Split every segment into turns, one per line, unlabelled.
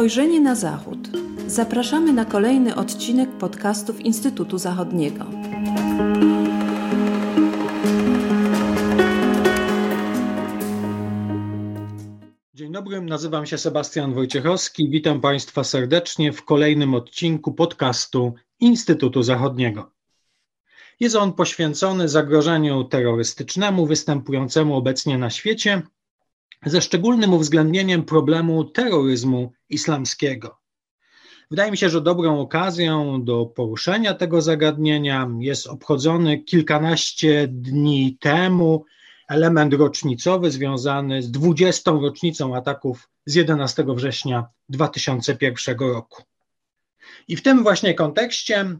Spojrzenie na Zachód. Zapraszamy na kolejny odcinek podcastów Instytutu Zachodniego.
Dzień dobry, nazywam się Sebastian Wojciechowski. Witam Państwa serdecznie w kolejnym odcinku podcastu Instytutu Zachodniego. Jest on poświęcony zagrożeniu terrorystycznemu występującemu obecnie na świecie ze szczególnym uwzględnieniem problemu terroryzmu islamskiego. Wydaje mi się, że dobrą okazją do poruszenia tego zagadnienia jest obchodzony kilkanaście dni temu element rocznicowy związany z 20. rocznicą ataków z 11 września 2001 roku. I w tym właśnie kontekście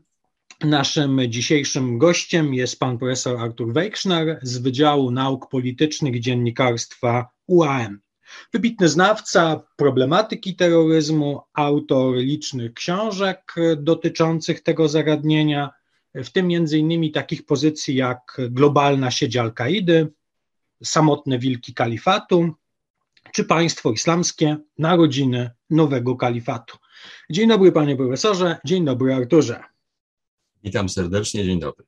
naszym dzisiejszym gościem jest pan profesor Artur Wejkszner z Wydziału Nauk Politycznych Dziennikarstwa UAM. Wybitny znawca problematyki terroryzmu, autor licznych książek dotyczących tego zagadnienia, w tym innymi takich pozycji jak globalna sieć Al-Kaidy, samotne wilki kalifatu, czy państwo islamskie, narodziny nowego kalifatu. Dzień dobry panie profesorze, dzień dobry Arturze.
Witam serdecznie, dzień dobry.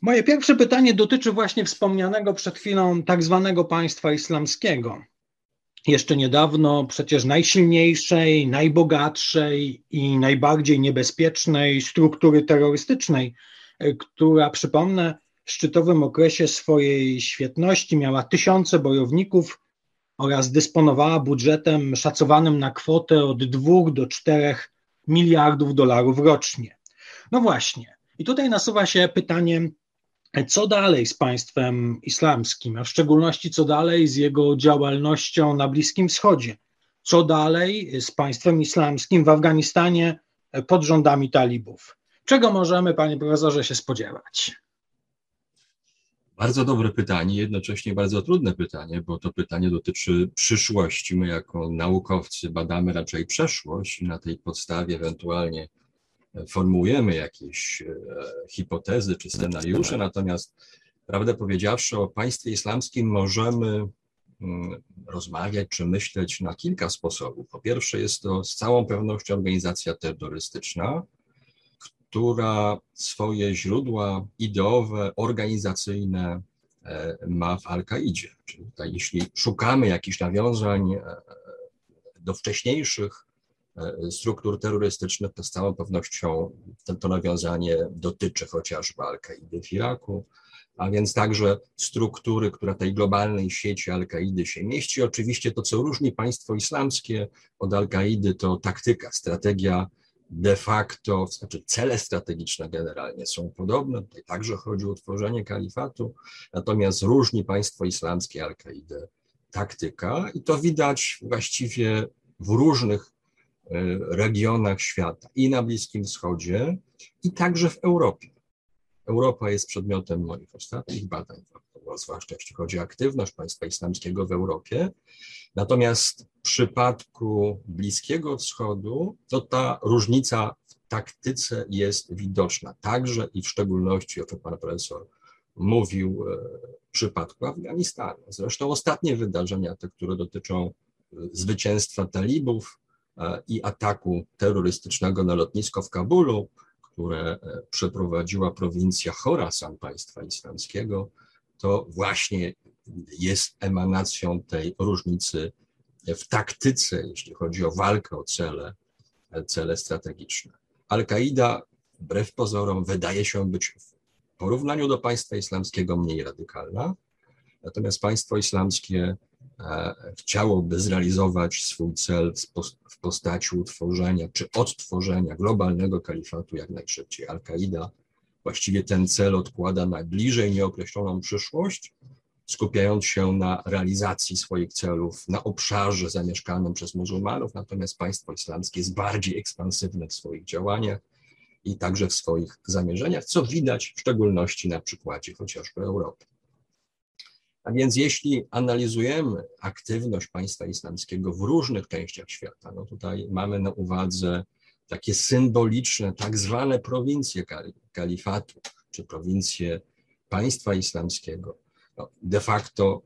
Moje pierwsze pytanie dotyczy właśnie wspomnianego przed chwilą tak zwanego państwa islamskiego. Jeszcze niedawno przecież najsilniejszej, najbogatszej i najbardziej niebezpiecznej struktury terrorystycznej, e, która, przypomnę, w szczytowym okresie swojej świetności miała tysiące bojowników oraz dysponowała budżetem szacowanym na kwotę od 2 do 4 miliardów dolarów rocznie. No właśnie. I tutaj nasuwa się pytanie, co dalej z państwem islamskim, a w szczególności co dalej z jego działalnością na Bliskim Wschodzie? Co dalej z państwem islamskim w Afganistanie pod rządami talibów? Czego możemy, panie profesorze, się spodziewać?
Bardzo dobre pytanie, jednocześnie bardzo trudne pytanie, bo to pytanie dotyczy przyszłości. My, jako naukowcy, badamy raczej przeszłość i na tej podstawie ewentualnie formułujemy jakieś e, hipotezy czy scenariusze, natomiast prawdę powiedziawszy, o państwie islamskim możemy mm, rozmawiać czy myśleć na kilka sposobów. Po pierwsze, jest to z całą pewnością organizacja terrorystyczna, która swoje źródła ideowe, organizacyjne e, ma w Al-Kaidzie. Czyli tutaj, jeśli szukamy jakichś nawiązań e, do wcześniejszych E, struktur terrorystycznych, to z całą pewnością to, to nawiązanie dotyczy chociażby Al-Kaidy w Iraku, a więc także struktury, która tej globalnej sieci Al-Kaidy się mieści. Oczywiście to, co różni państwo islamskie od Al-Kaidy, to taktyka, strategia de facto, znaczy cele strategiczne generalnie są podobne. Tutaj także chodzi o utworzenie kalifatu, natomiast różni państwo islamskie Al-Kaidę taktyka i to widać właściwie w różnych E, regionach świata i na Bliskim Wschodzie, i także w Europie. Europa jest przedmiotem moich ostatnich badań, zwłaszcza jeśli chodzi o aktywność państwa islamskiego w Europie. Natomiast w przypadku Bliskiego Wschodu, to ta różnica w taktyce jest widoczna, także i w szczególności, o czym pan profesor mówił, e, w przypadku Afganistanu. Zresztą ostatnie wydarzenia, te, które dotyczą e, zwycięstwa talibów, E, i ataku terrorystycznego na lotnisko w Kabulu, które przeprowadziła prowincja Chorasan państwa islamskiego, to właśnie jest emanacją tej różnicy w taktyce, jeśli chodzi o walkę o cele, cele strategiczne. Al-Kaida, wbrew pozorom, wydaje się być w porównaniu do państwa islamskiego mniej radykalna, natomiast państwo islamskie E, chciałoby zrealizować swój cel w postaci utworzenia czy odtworzenia globalnego kalifatu jak najszybciej. Al-Kaida właściwie ten cel odkłada na bliżej nieokreśloną przyszłość, skupiając się na realizacji swoich celów na obszarze zamieszkanym przez muzułmanów, natomiast państwo islamskie jest bardziej ekspansywne w swoich działaniach i także w swoich zamierzeniach, co widać w szczególności na przykładzie chociażby Europy. A więc jeśli analizujemy aktywność państwa islamskiego w różnych częściach świata, no tutaj mamy na uwadze takie symboliczne, tak zwane prowincje kalifatu, czy prowincje państwa islamskiego. No de facto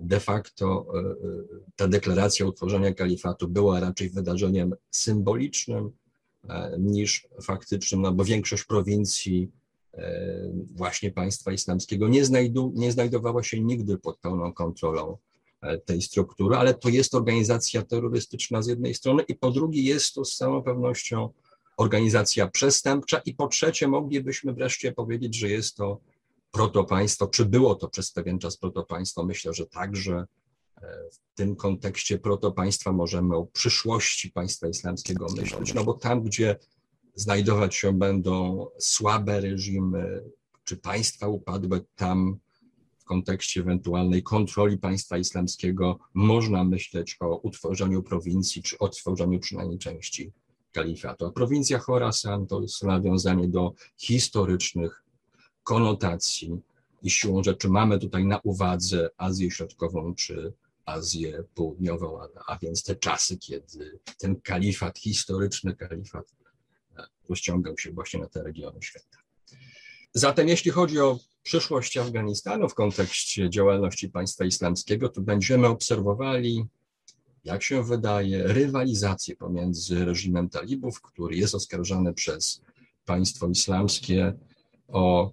de facto ta deklaracja utworzenia kalifatu była raczej wydarzeniem symbolicznym niż faktycznym, no bo większość prowincji właśnie państwa islamskiego nie, znajdu, nie znajdowała się nigdy pod pełną kontrolą tej struktury, ale to jest organizacja terrorystyczna z jednej strony i po drugie jest to z całą pewnością organizacja przestępcza i po trzecie moglibyśmy wreszcie powiedzieć, że jest to protopaństwo, czy było to przez pewien czas protopaństwo. Myślę, że także e, w tym kontekście protopaństwa możemy o przyszłości państwa islamskiego myśleć, no bo tam, gdzie znajdować się będą słabe reżimy, czy państwa upadłe, tam kontekście ewentualnej kontroli państwa islamskiego można myśleć o utworzeniu prowincji, czy o tworzeniu przynajmniej części kalifatu. A prowincja Chorasan to jest nawiązanie do historycznych konotacji i siłą rzeczy mamy tutaj na uwadze Azję Środkową czy Azję Południową, a, więc te czasy, kiedy ten kalifat, historyczny kalifat e, rozciągał się właśnie na te regiony świata. Zatem jeśli chodzi o przyszłość Afganistanu w kontekście działalności państwa islamskiego, to będziemy obserwowali jak się wydaje, rywalizację pomiędzy reżimem talibów, który jest oskarżany przez państwo islamskie o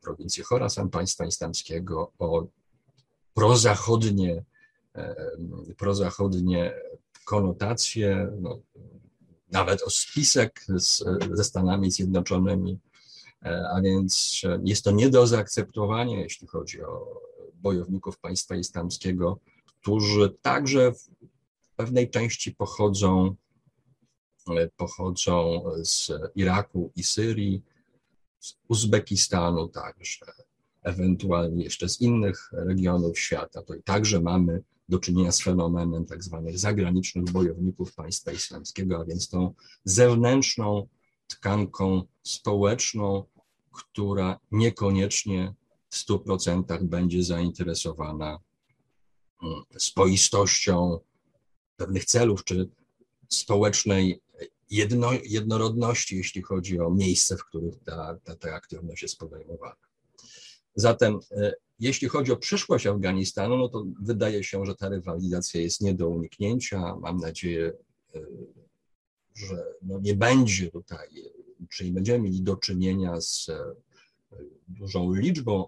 prowincję Chorasan, państwa islamskiego, o prozachodnie, prozachodnie konotacje, no, nawet o spisek z, ze Stanami Zjednoczonymi, e, a więc jest to nie do zaakceptowania, jeśli chodzi o bojowników państwa islamskiego, którzy także w pewnej części pochodzą, e, pochodzą z Iraku i Syrii, z Uzbekistanu także, ewentualnie jeszcze z innych regionów świata. To i także mamy do czynienia z fenomenem tak zwanych zagranicznych bojowników państwa islamskiego, a więc tą zewnętrzną tkanką społeczną, która niekoniecznie w 100% będzie zainteresowana mm, spoistością pewnych celów czy społecznej jedno, jednorodności, jeśli chodzi o miejsce, w których ta, ta, ta aktywność jest podejmowana. Zatem, e, jeśli chodzi o przyszłość Afganistanu, no to wydaje się, że ta rywalizacja jest nie do uniknięcia. Mam nadzieję, e, że no nie będzie tutaj, czyli będziemy mieli do czynienia z e, dużą liczbą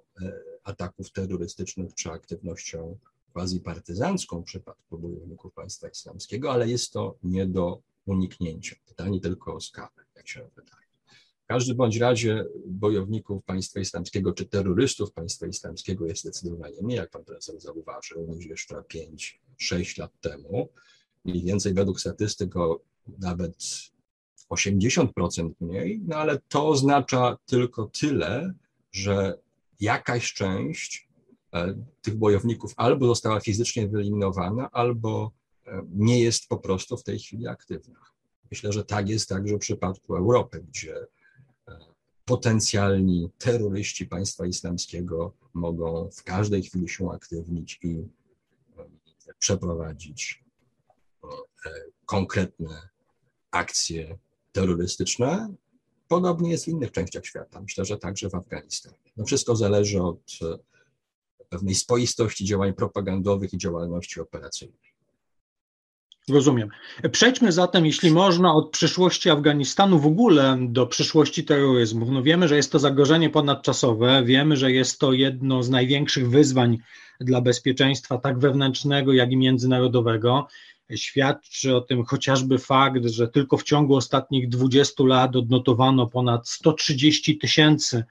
ataków terrorystycznych czy aktywnością quasi partyzancką w przypadku bojowników państwa islamskiego, ale jest to nie do uniknięcia. Pytanie tylko o skalę, jak się wydaje. W każdym bądź razie bojowników państwa islamskiego czy terrorystów państwa islamskiego jest zdecydowanie mniej, jak pan profesor zauważył, niż jeszcze 5-6 lat temu. Mniej więcej według statystyk o nawet 80% mniej, no ale to oznacza tylko tyle, że jakaś część E, tych bojowników albo została fizycznie wyeliminowana, albo e, nie jest po prostu w tej chwili aktywna. Myślę, że tak jest także w przypadku Europy, gdzie e, potencjalni terroryści państwa islamskiego mogą w każdej chwili się uaktywnić i przeprowadzić konkretne akcje terrorystyczne. Podobnie jest w innych częściach świata. Myślę, że także w Afganistanie. No wszystko zależy od pewnej spoistości działań propagandowych i działalności operacyjnej.
Rozumiem. Przejdźmy zatem, jeśli można, od przyszłości Afganistanu w ogóle do przyszłości terroryzmu. No wiemy, że jest to zagrożenie ponadczasowe, wiemy, że jest to jedno z największych wyzwań dla bezpieczeństwa, tak wewnętrznego, jak i międzynarodowego. Świadczy o tym chociażby fakt, że tylko w ciągu ostatnich 20 lat odnotowano ponad 130 tysięcy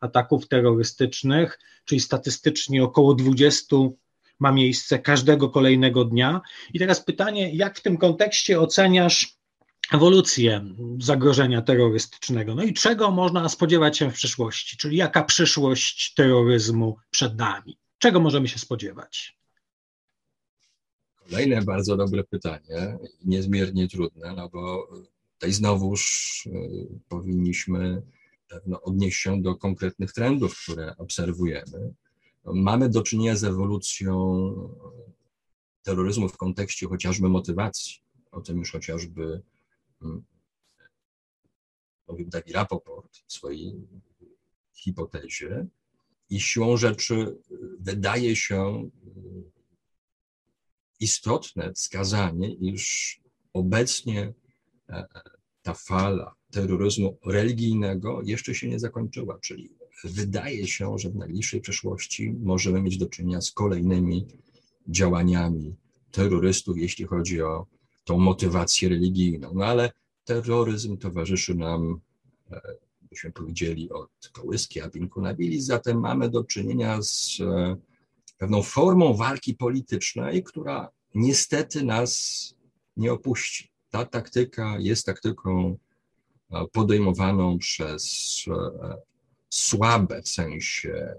ataków terrorystycznych, czyli statystycznie około 20 ma miejsce każdego kolejnego dnia. I teraz pytanie, jak w tym kontekście oceniasz ewolucję zagrożenia terrorystycznego? No i czego można spodziewać się w przyszłości? Czyli jaka przyszłość terroryzmu przed nami? Czego możemy się spodziewać?
Kolejne bardzo dobre pytanie, niezmiernie trudne, no bo tutaj znowuż y, powinniśmy pewno odnieść się do konkretnych trendów, które obserwujemy. Mamy do czynienia z ewolucją terroryzmu w kontekście chociażby motywacji. O tym już chociażby mm, mówił taki Rapoport w swojej hipotezie. I siłą rzeczy wydaje się, istotne wskazanie, iż obecnie ta fala terroryzmu religijnego jeszcze się nie zakończyła, czyli wydaje się, że w najbliższej przyszłości możemy mieć do czynienia z kolejnymi działaniami terrorystów, jeśli chodzi o tą motywację religijną. No ale terroryzm towarzyszy nam, e, byśmy powiedzieli, od kołyski Abinku Nabilis, zatem mamy do czynienia z e, pewną formą walki politycznej, która niestety nas nie opuści. Ta taktyka jest taktyką e, podejmowaną przez słabe w sensie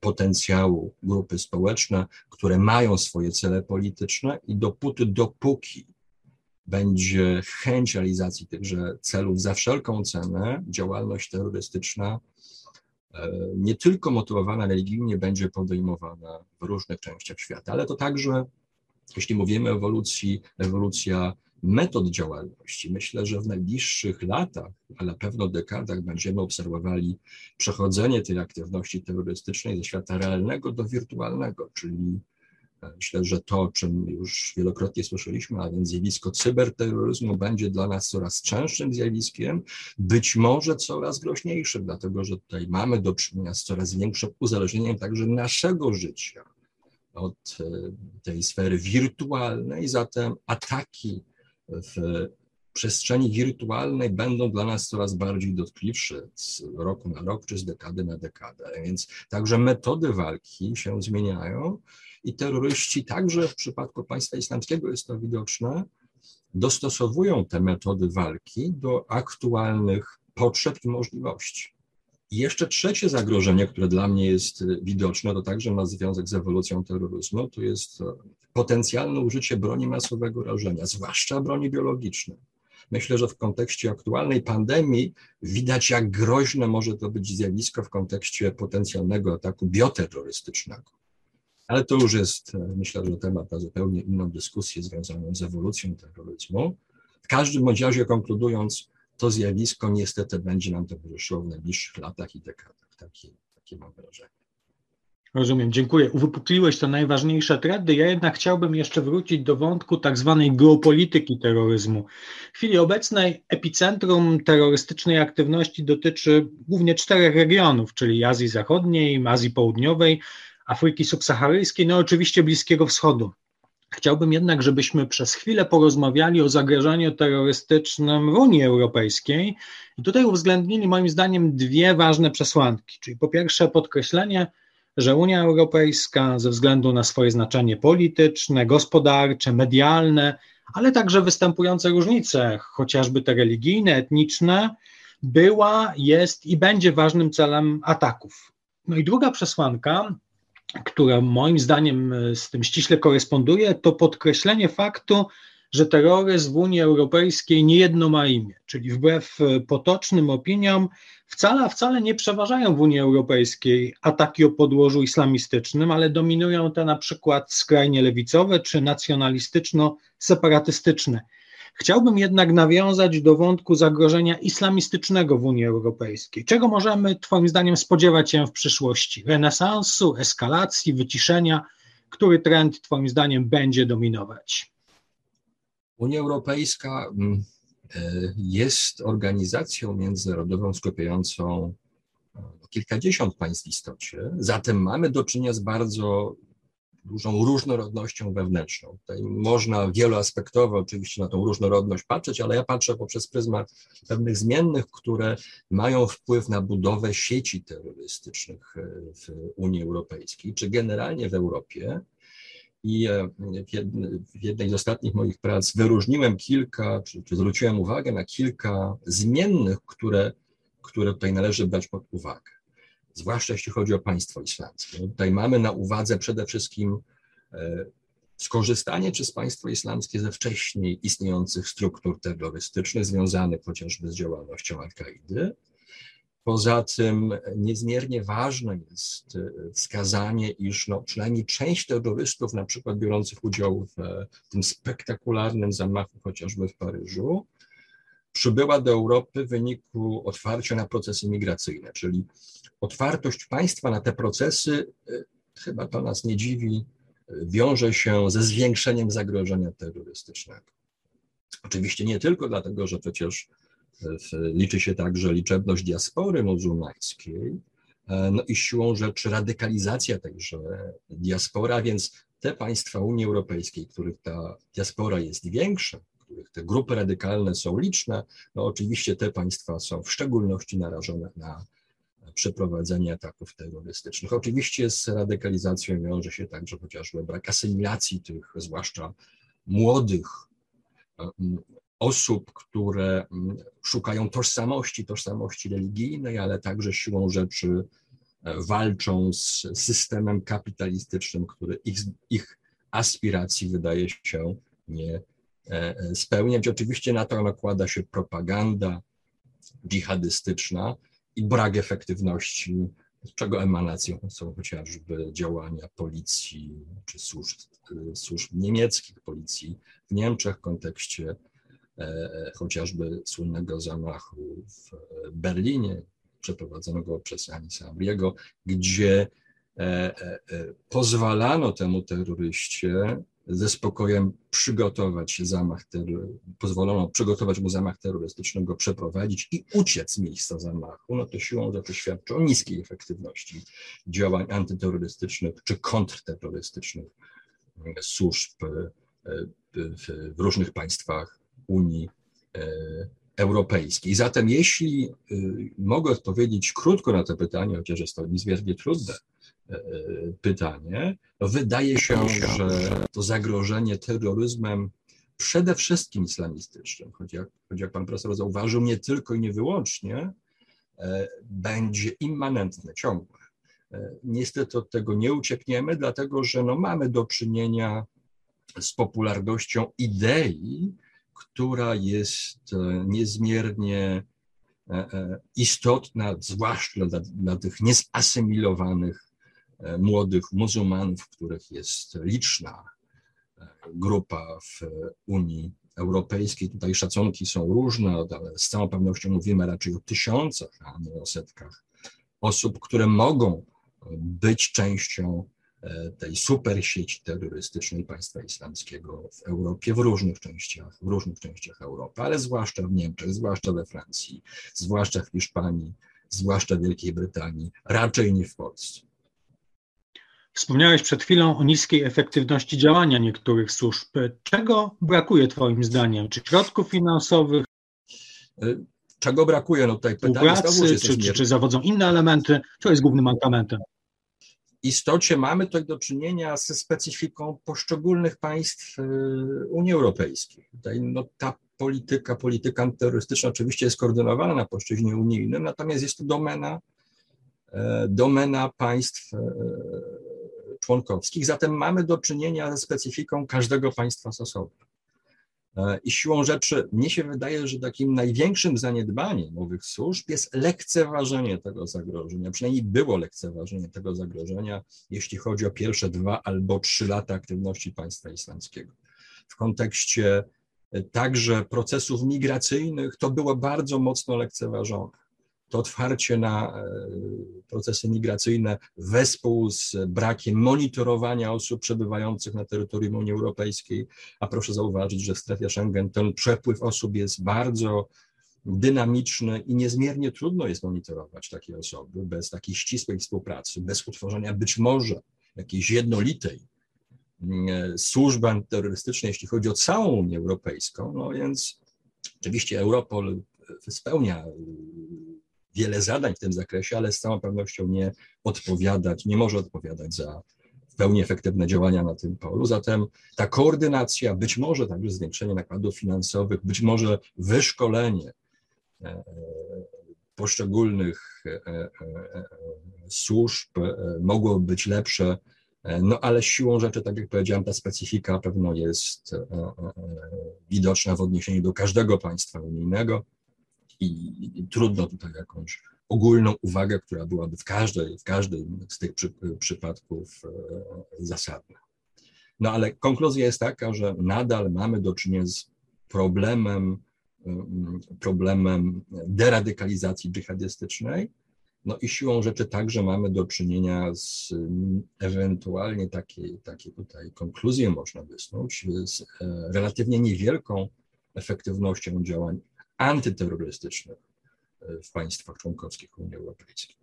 potencjału grupy społeczne, które mają swoje cele polityczne i dopóty, dopóki będzie chęć realizacji tychże celów za wszelką cenę, działalność terrorystyczna e, nie tylko motywowana religijnie będzie podejmowana w różnych częściach świata, ale to także, jeśli mówimy o ewolucji, ewolucja metod działalności. Myślę, że w najbliższych latach, ale na pewno dekadach będziemy obserwowali przechodzenie tej aktywności terrorystycznej ze świata realnego do wirtualnego, czyli Myślę, że to, o czym już wielokrotnie słyszeliśmy, a więc zjawisko cyberterroryzmu będzie dla nas coraz częstszym zjawiskiem, być może coraz groźniejszym, dlatego że tutaj mamy do czynienia z coraz większym uzależnieniem także naszego życia od e, tej sfery wirtualnej, zatem ataki w przestrzeni wirtualnej będą dla nas coraz bardziej dotkliwsze z roku na rok czy z dekady na dekadę. Więc także metody walki się zmieniają i terroryści, także w przypadku państwa islamskiego jest to widoczne, dostosowują te metody walki do aktualnych potrzeb i możliwości. I jeszcze trzecie zagrożenie, które dla mnie jest widoczne, to także ma związek z ewolucją terroryzmu, to jest potencjalne użycie broni masowego rażenia, zwłaszcza broni biologicznej. Myślę, że w kontekście aktualnej pandemii widać, jak groźne może to być zjawisko w kontekście potencjalnego ataku bioterrorystycznego. Ale to już jest, e, myślę, że temat na zupełnie inną dyskusję związaną z ewolucją terroryzmu. W każdym razie konkludując, to zjawisko niestety będzie nam towarzyszyło w najbliższych latach i dekadach. Takie, takie mam wrażenie.
Rozumiem, dziękuję. Uwypukliłeś te najważniejsze trendy. Ja jednak chciałbym jeszcze wrócić do wątku tak zwanej geopolityki terroryzmu. W chwili obecnej epicentrum terrorystycznej aktywności dotyczy głównie czterech regionów, czyli Azji Zachodniej, Azji Południowej, Afryki Subsaharyjskiej, no oczywiście Bliskiego Wschodu. Chciałbym jednak, żebyśmy przez chwilę porozmawiali o zagrożeniu terrorystycznym w Unii Europejskiej i tutaj uwzględnili moim zdaniem dwie ważne przesłanki, czyli po pierwsze podkreślenie, że Unia Europejska ze względu na swoje znaczenie polityczne, gospodarcze, medialne, ale także występujące różnice, chociażby te religijne, etniczne, była, jest i będzie ważnym celem ataków. No i druga przesłanka która moim zdaniem z tym ściśle koresponduje, to podkreślenie faktu, że terroryzm w Unii Europejskiej nie jedno ma imię, czyli wbrew e, potocznym opiniom wcale, wcale nie przeważają w Unii Europejskiej ataki o podłożu islamistycznym, ale dominują te na przykład skrajnie lewicowe czy nacjonalistyczno-separatystyczne. Chciałbym jednak nawiązać do wątku zagrożenia islamistycznego w Unii Europejskiej. Czego możemy, Twoim zdaniem, spodziewać się w przyszłości? Renesansu, eskalacji, wyciszenia? Który trend, Twoim zdaniem, będzie dominować?
Unia Europejska mm, e, jest organizacją międzynarodową skupiającą e, kilkadziesiąt państw w istocie, zatem mamy do czynienia z bardzo dużą różnorodnością wewnętrzną. Tutaj można wieloaspektowo oczywiście na tą różnorodność patrzeć, ale ja patrzę poprzez pryzmat pewnych zmiennych, które mają wpływ na budowę sieci terrorystycznych e, w Unii Europejskiej, czy generalnie w Europie. I e, w jednej z ostatnich moich prac wyróżniłem kilka, czy, czy zwróciłem uwagę na kilka zmiennych, które, które tutaj należy brać pod uwagę zwłaszcza jeśli chodzi o państwo islamskie. Tutaj mamy na uwadze przede wszystkim e, skorzystanie przez państwo islamskie ze wcześniej istniejących struktur terrorystycznych związanych chociażby z działalnością Al-Kaidy. Poza tym niezmiernie ważne jest e, wskazanie, iż no, przynajmniej część terrorystów, na przykład biorących udział w e, tym spektakularnym zamachu chociażby w Paryżu, przybyła do Europy w wyniku otwarcia na procesy migracyjne, czyli otwartość państwa na te procesy, y, chyba to nas nie dziwi, wiąże się ze zwiększeniem zagrożenia terrorystycznego. Oczywiście nie tylko dlatego, że przecież liczy się także liczebność diaspory muzułmańskiej, no i siłą rzeczy radykalizacja tejże diaspora, więc te państwa Unii Europejskiej, których ta diaspora jest większa, których te grupy radykalne są liczne, no oczywiście te państwa są w szczególności narażone na przeprowadzenie ataków terrorystycznych. Oczywiście z radykalizacją wiąże się także chociażby brak asymilacji tych, zwłaszcza młodych osób, które szukają tożsamości, tożsamości religijnej, ale także siłą rzeczy walczą z systemem kapitalistycznym, który ich, ich aspiracji wydaje się nie e, spełniać. Oczywiście na to nakłada się propaganda dżihadystyczna i brak efektywności, z czego emanacją są chociażby działania policji czy służb, służb niemieckich, policji w Niemczech w kontekście e, chociażby słynnego zamachu w Berlinie, przeprowadzonego przez Anisa Amriego, gdzie e, e, e, pozwalano temu terroryście ze spokojem przygotować zamach, pozwolono przygotować mu zamach terrorystycznego, przeprowadzić i uciec z miejsca zamachu, no to siłą rzeczy świadczy o niskiej efektywności działań antyterrorystycznych czy kontrterrorystycznych służb w różnych państwach Unii europejskiej. Zatem jeśli y, mogę odpowiedzieć krótko na to pytanie, chociaż jest to niezmiernie trudne y, pytanie, to wydaje się, że to zagrożenie terroryzmem przede wszystkim islamistycznym, choć jak, choć jak pan profesor zauważył, nie tylko i nie wyłącznie, będzie immanentne, ciągłe. Niestety od tego nie uciekniemy, dlatego że no mamy do czynienia z popularnością idei, która jest e, niezmiernie e, e, istotna, zwłaszcza dla, dla tych niezasymilowanych młodych muzułmanów, których jest liczna grupa w Unii Europejskiej. Tutaj szacunki są różne, ale z całą pewnością mówimy raczej o tysiącach, a nie o setkach osób, które mogą być częścią tej super sieci terrorystycznej państwa islamskiego w Europie, w różnych częściach, w różnych częściach Europy, ale zwłaszcza w Niemczech, zwłaszcza we Francji, zwłaszcza w Hiszpanii, zwłaszcza w Wielkiej Brytanii, raczej nie w Polsce.
Wspomniałeś przed chwilą o niskiej efektywności działania niektórych służb. Czego brakuje Twoim zdaniem? Czy środków finansowych?
E, czego brakuje? No tutaj
pytanie czy, czy, czy zawodzą inne elementy? Co jest głównym mankamentem?
Istocie mamy tutaj do czynienia ze specyfiką poszczególnych państw y, Unii Europejskiej. Tutaj no, ta polityka, polityka antyterrorystyczna oczywiście jest koordynowana na płaszczyźnie unijnym, natomiast jest to domena, e, domena państw e, członkowskich. Zatem mamy do czynienia ze specyfiką każdego państwa z osobna. E, I siłą rzeczy, mnie się wydaje, że takim największym zaniedbaniem owych służb jest lekceważenie tego zagrożenia. Przynajmniej było lekceważenie tego zagrożenia, jeśli chodzi o pierwsze dwa albo trzy lata aktywności państwa islamskiego. W kontekście e, także procesów migracyjnych to było bardzo mocno lekceważone to otwarcie na e, procesy migracyjne wespół z brakiem monitorowania osób przebywających na terytorium Unii Europejskiej, a proszę zauważyć, że w strefie Schengen ten przepływ osób jest bardzo dynamiczny i niezmiernie trudno jest monitorować takie osoby bez takiej ścisłej współpracy, bez utworzenia być może jakiejś jednolitej mm, służby antyterrorystycznej, jeśli chodzi o całą Unię Europejską. No więc oczywiście Europol spełnia wiele zadań w tym zakresie, ale z całą pewnością nie odpowiadać, nie może odpowiadać za w pełni efektywne działania na tym polu. Zatem ta koordynacja, być może także zwiększenie nakładów finansowych, być może wyszkolenie e, poszczególnych e, e, służb mogłoby być lepsze, no ale siłą rzeczy, tak jak powiedziałem, ta specyfika pewno jest widoczna w odniesieniu do każdego państwa unijnego i, trudno tutaj jakąś ogólną uwagę, która byłaby w każdej, w każdym z tych przy, przypadków e, zasadna. No ale konkluzja jest taka, że nadal mamy do czynienia z problemem, mm, problemem deradykalizacji dżihadystycznej, No i siłą rzeczy także mamy do czynienia z ewentualnie takiej, takiej tutaj konkluzją można wysnuć, z e, relatywnie niewielką efektywnością działań antyterrorystycznych e, w państwach członkowskich Unii Europejskiej.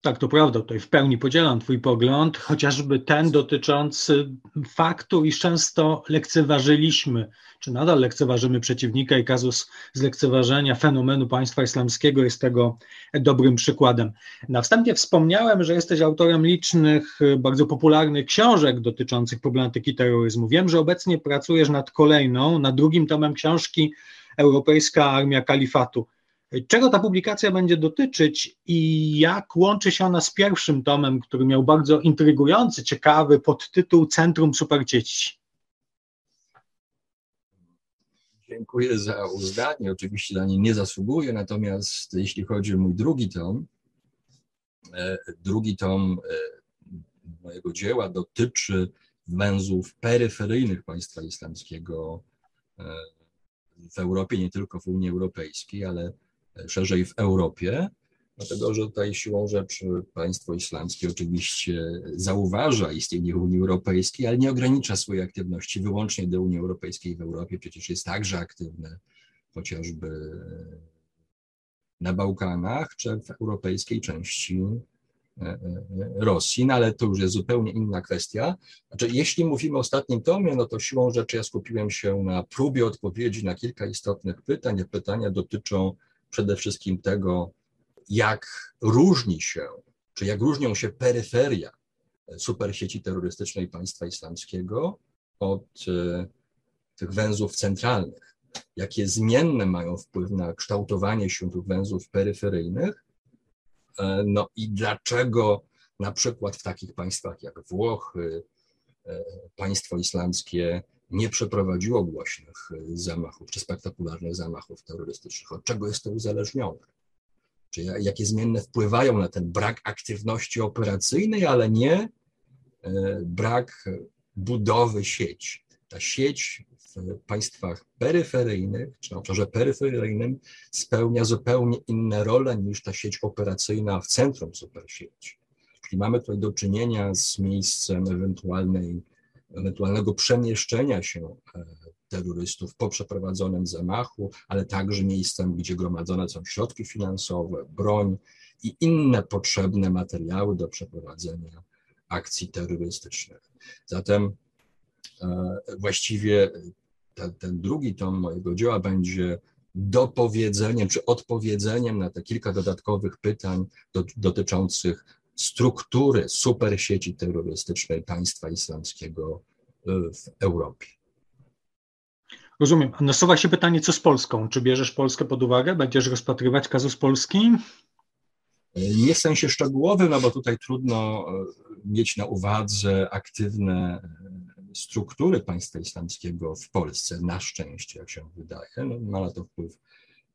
Tak, to prawda, tutaj w pełni podzielam Twój pogląd, chociażby ten dotyczący faktu, iż często lekceważyliśmy, czy nadal lekceważymy przeciwnika i kazus zlekceważenia fenomenu państwa islamskiego jest tego dobrym przykładem. Na wstępie wspomniałem, że jesteś autorem licznych, bardzo popularnych książek dotyczących problematyki terroryzmu. Wiem, że obecnie pracujesz nad kolejną, nad drugim tomem książki Europejska Armia Kalifatu. Czego ta publikacja będzie dotyczyć i jak łączy się ona z pierwszym tomem, który miał bardzo intrygujący, ciekawy podtytuł Centrum Supercieci?
Dziękuję za uznanie. Oczywiście dla niej nie zasługuję, natomiast jeśli chodzi o mój drugi tom, e, drugi tom e, mojego dzieła dotyczy węzłów peryferyjnych państwa islamskiego e, w Europie, nie tylko w Unii Europejskiej, ale szerzej w Europie, dlatego że tutaj siłą rzeczy państwo islamskie oczywiście zauważa istnienie Unii Europejskiej, ale nie ogranicza swojej aktywności wyłącznie do Unii Europejskiej w Europie, przecież jest także aktywne chociażby na Bałkanach czy w europejskiej części Rosji, no ale to już jest zupełnie inna kwestia. Znaczy, jeśli mówimy o ostatnim tomie, no to siłą rzeczy ja skupiłem się na próbie odpowiedzi na kilka istotnych pytań. Pytania dotyczą przede wszystkim tego, jak różni się, czy jak różnią się peryferia supersieci terrorystycznej państwa islamskiego od e, tych węzłów centralnych, jakie zmienne mają wpływ na kształtowanie się tych węzłów peryferyjnych, e, no i dlaczego na przykład w takich państwach jak Włochy, e, państwo islamskie nie przeprowadziło głośnych zamachów czy spektakularnych zamachów terrorystycznych. Od czego jest to uzależnione? Czy jakie zmienne wpływają na ten brak aktywności operacyjnej, ale nie e, brak budowy sieci. Ta sieć państwach peryferyjnych, czy na obszarze peryferyjnym, spełnia zupełnie inne role niż ta sieć operacyjna w centrum supersieci. Czyli mamy tutaj do czynienia z miejscem ewentualnej ewentualnego przemieszczenia się e, terrorystów po przeprowadzonym zamachu, ale także miejscem, gdzie gromadzone są środki finansowe, broń i inne potrzebne materiały do przeprowadzenia akcji terrorystycznych. Zatem e, właściwie ten, ten drugi tom mojego dzieła będzie dopowiedzeniem czy odpowiedzeniem na te kilka dodatkowych pytań do, dotyczących struktury supersieci terrorystycznej państwa islamskiego e, w Europie.
Rozumiem. Nasuwa się pytanie, co z Polską? Czy bierzesz Polskę pod uwagę? Będziesz rozpatrywać kazus Polski?
E, nie w sensie szczegółowym, no bo tutaj trudno e, mieć na uwadze aktywne struktury państwa islamskiego w Polsce, na szczęście, jak się wydaje. No, ma na to wpływ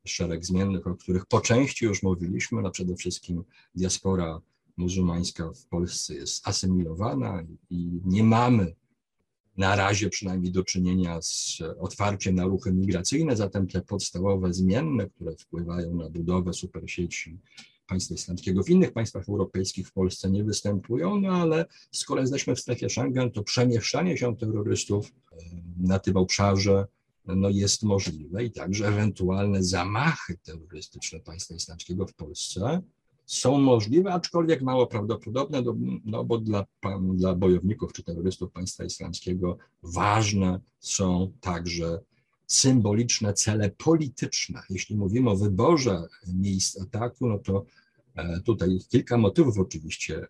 szereg zmiennych, o których po części już mówiliśmy, no przede wszystkim diaspora muzułmańska w Polsce jest asymilowana i nie mamy na razie przynajmniej do czynienia z otwarciem na ruchy migracyjne, zatem te podstawowe zmienne, które wpływają na budowę supersieci państwa islamskiego w innych państwach europejskich w Polsce nie występują, no ale skoro jesteśmy w strefie Schengen, to przemieszczanie się terrorystów na tym obszarze no jest możliwe i także ewentualne zamachy terrorystyczne państwa islamskiego w Polsce są możliwe, aczkolwiek mało prawdopodobne, no, bo dla, dla bojowników czy terrorystów państwa islamskiego ważne są także symboliczne cele polityczne. Jeśli mówimy o wyborze miejsc ataku, no to e, tutaj kilka motywów oczywiście e,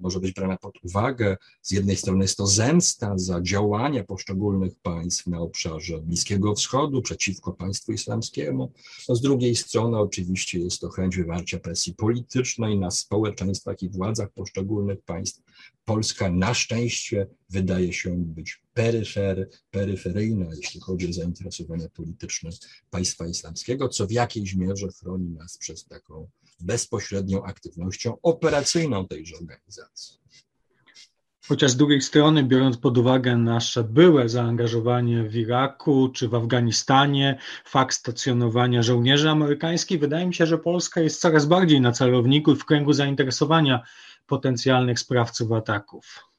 może być brana pod uwagę. Z jednej strony jest to zemsta za działania poszczególnych państw na obszarze Bliskiego Wschodu przeciwko państwu islamskiemu. No z drugiej strony oczywiście jest to chęć wywarcia presji politycznej na społeczeństwach i władzach poszczególnych państw. Polska na szczęście wydaje się być peryfer, peryferyjna, jeśli chodzi o zainteresowania polityczne państwa islamskiego, co w jakiejś mierze chroni nas przez taką bezpośrednią aktywnością operacyjną tejże organizacji.
Chociaż z drugiej strony, biorąc pod uwagę nasze byłe zaangażowanie w Iraku czy w Afganistanie, fakt stacjonowania żołnierzy amerykańskich, wydaje mi się, że Polska jest coraz bardziej na celowniku i w kręgu zainteresowania potencjalnych sprawców ataków.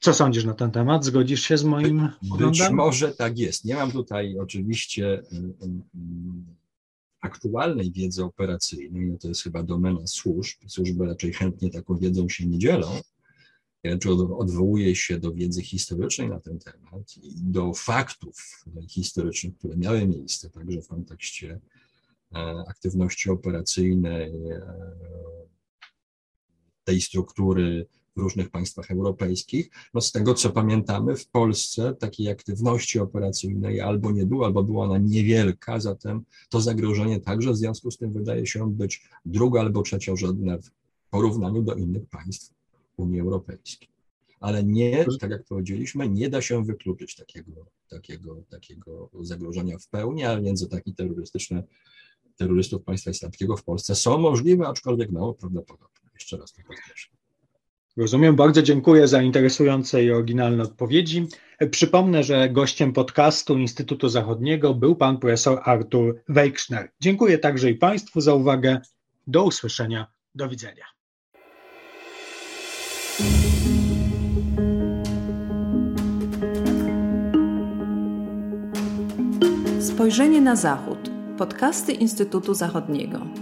Co sądzisz na ten temat? Zgodzisz się z moim
Być może tak jest. Nie mam tutaj oczywiście y, y, aktualnej wiedzy operacyjnej, no to jest chyba domena służb. Służby raczej chętnie taką wiedzą się nie dzielą. Raczej odwołuję się do wiedzy historycznej na ten temat i do faktów historycznych, które miały miejsce, także w kontekście e, aktywności operacyjnej, e, tej struktury w różnych państwach europejskich. No z tego, co pamiętamy, w Polsce takiej aktywności operacyjnej albo nie było, albo była ona niewielka, zatem to zagrożenie także w związku z tym wydaje się być drugo albo trzeciorzędne w porównaniu do innych państw Unii Europejskiej. Ale nie, tak jak powiedzieliśmy, nie da się wykluczyć takiego, takiego, takiego zagrożenia w pełni, a więc ataki terrorystyczne terrorystów państwa islamskiego w Polsce są możliwe, aczkolwiek mało prawdopodobne. Jeszcze raz to podkreślam.
Rozumiem, bardzo dziękuję za interesujące i oryginalne odpowiedzi. Przypomnę, że gościem podcastu Instytutu Zachodniego był pan profesor Artur Wejkszner. Dziękuję także i Państwu za uwagę. Do usłyszenia. Do widzenia.
Spojrzenie na Zachód. Podcasty Instytutu Zachodniego.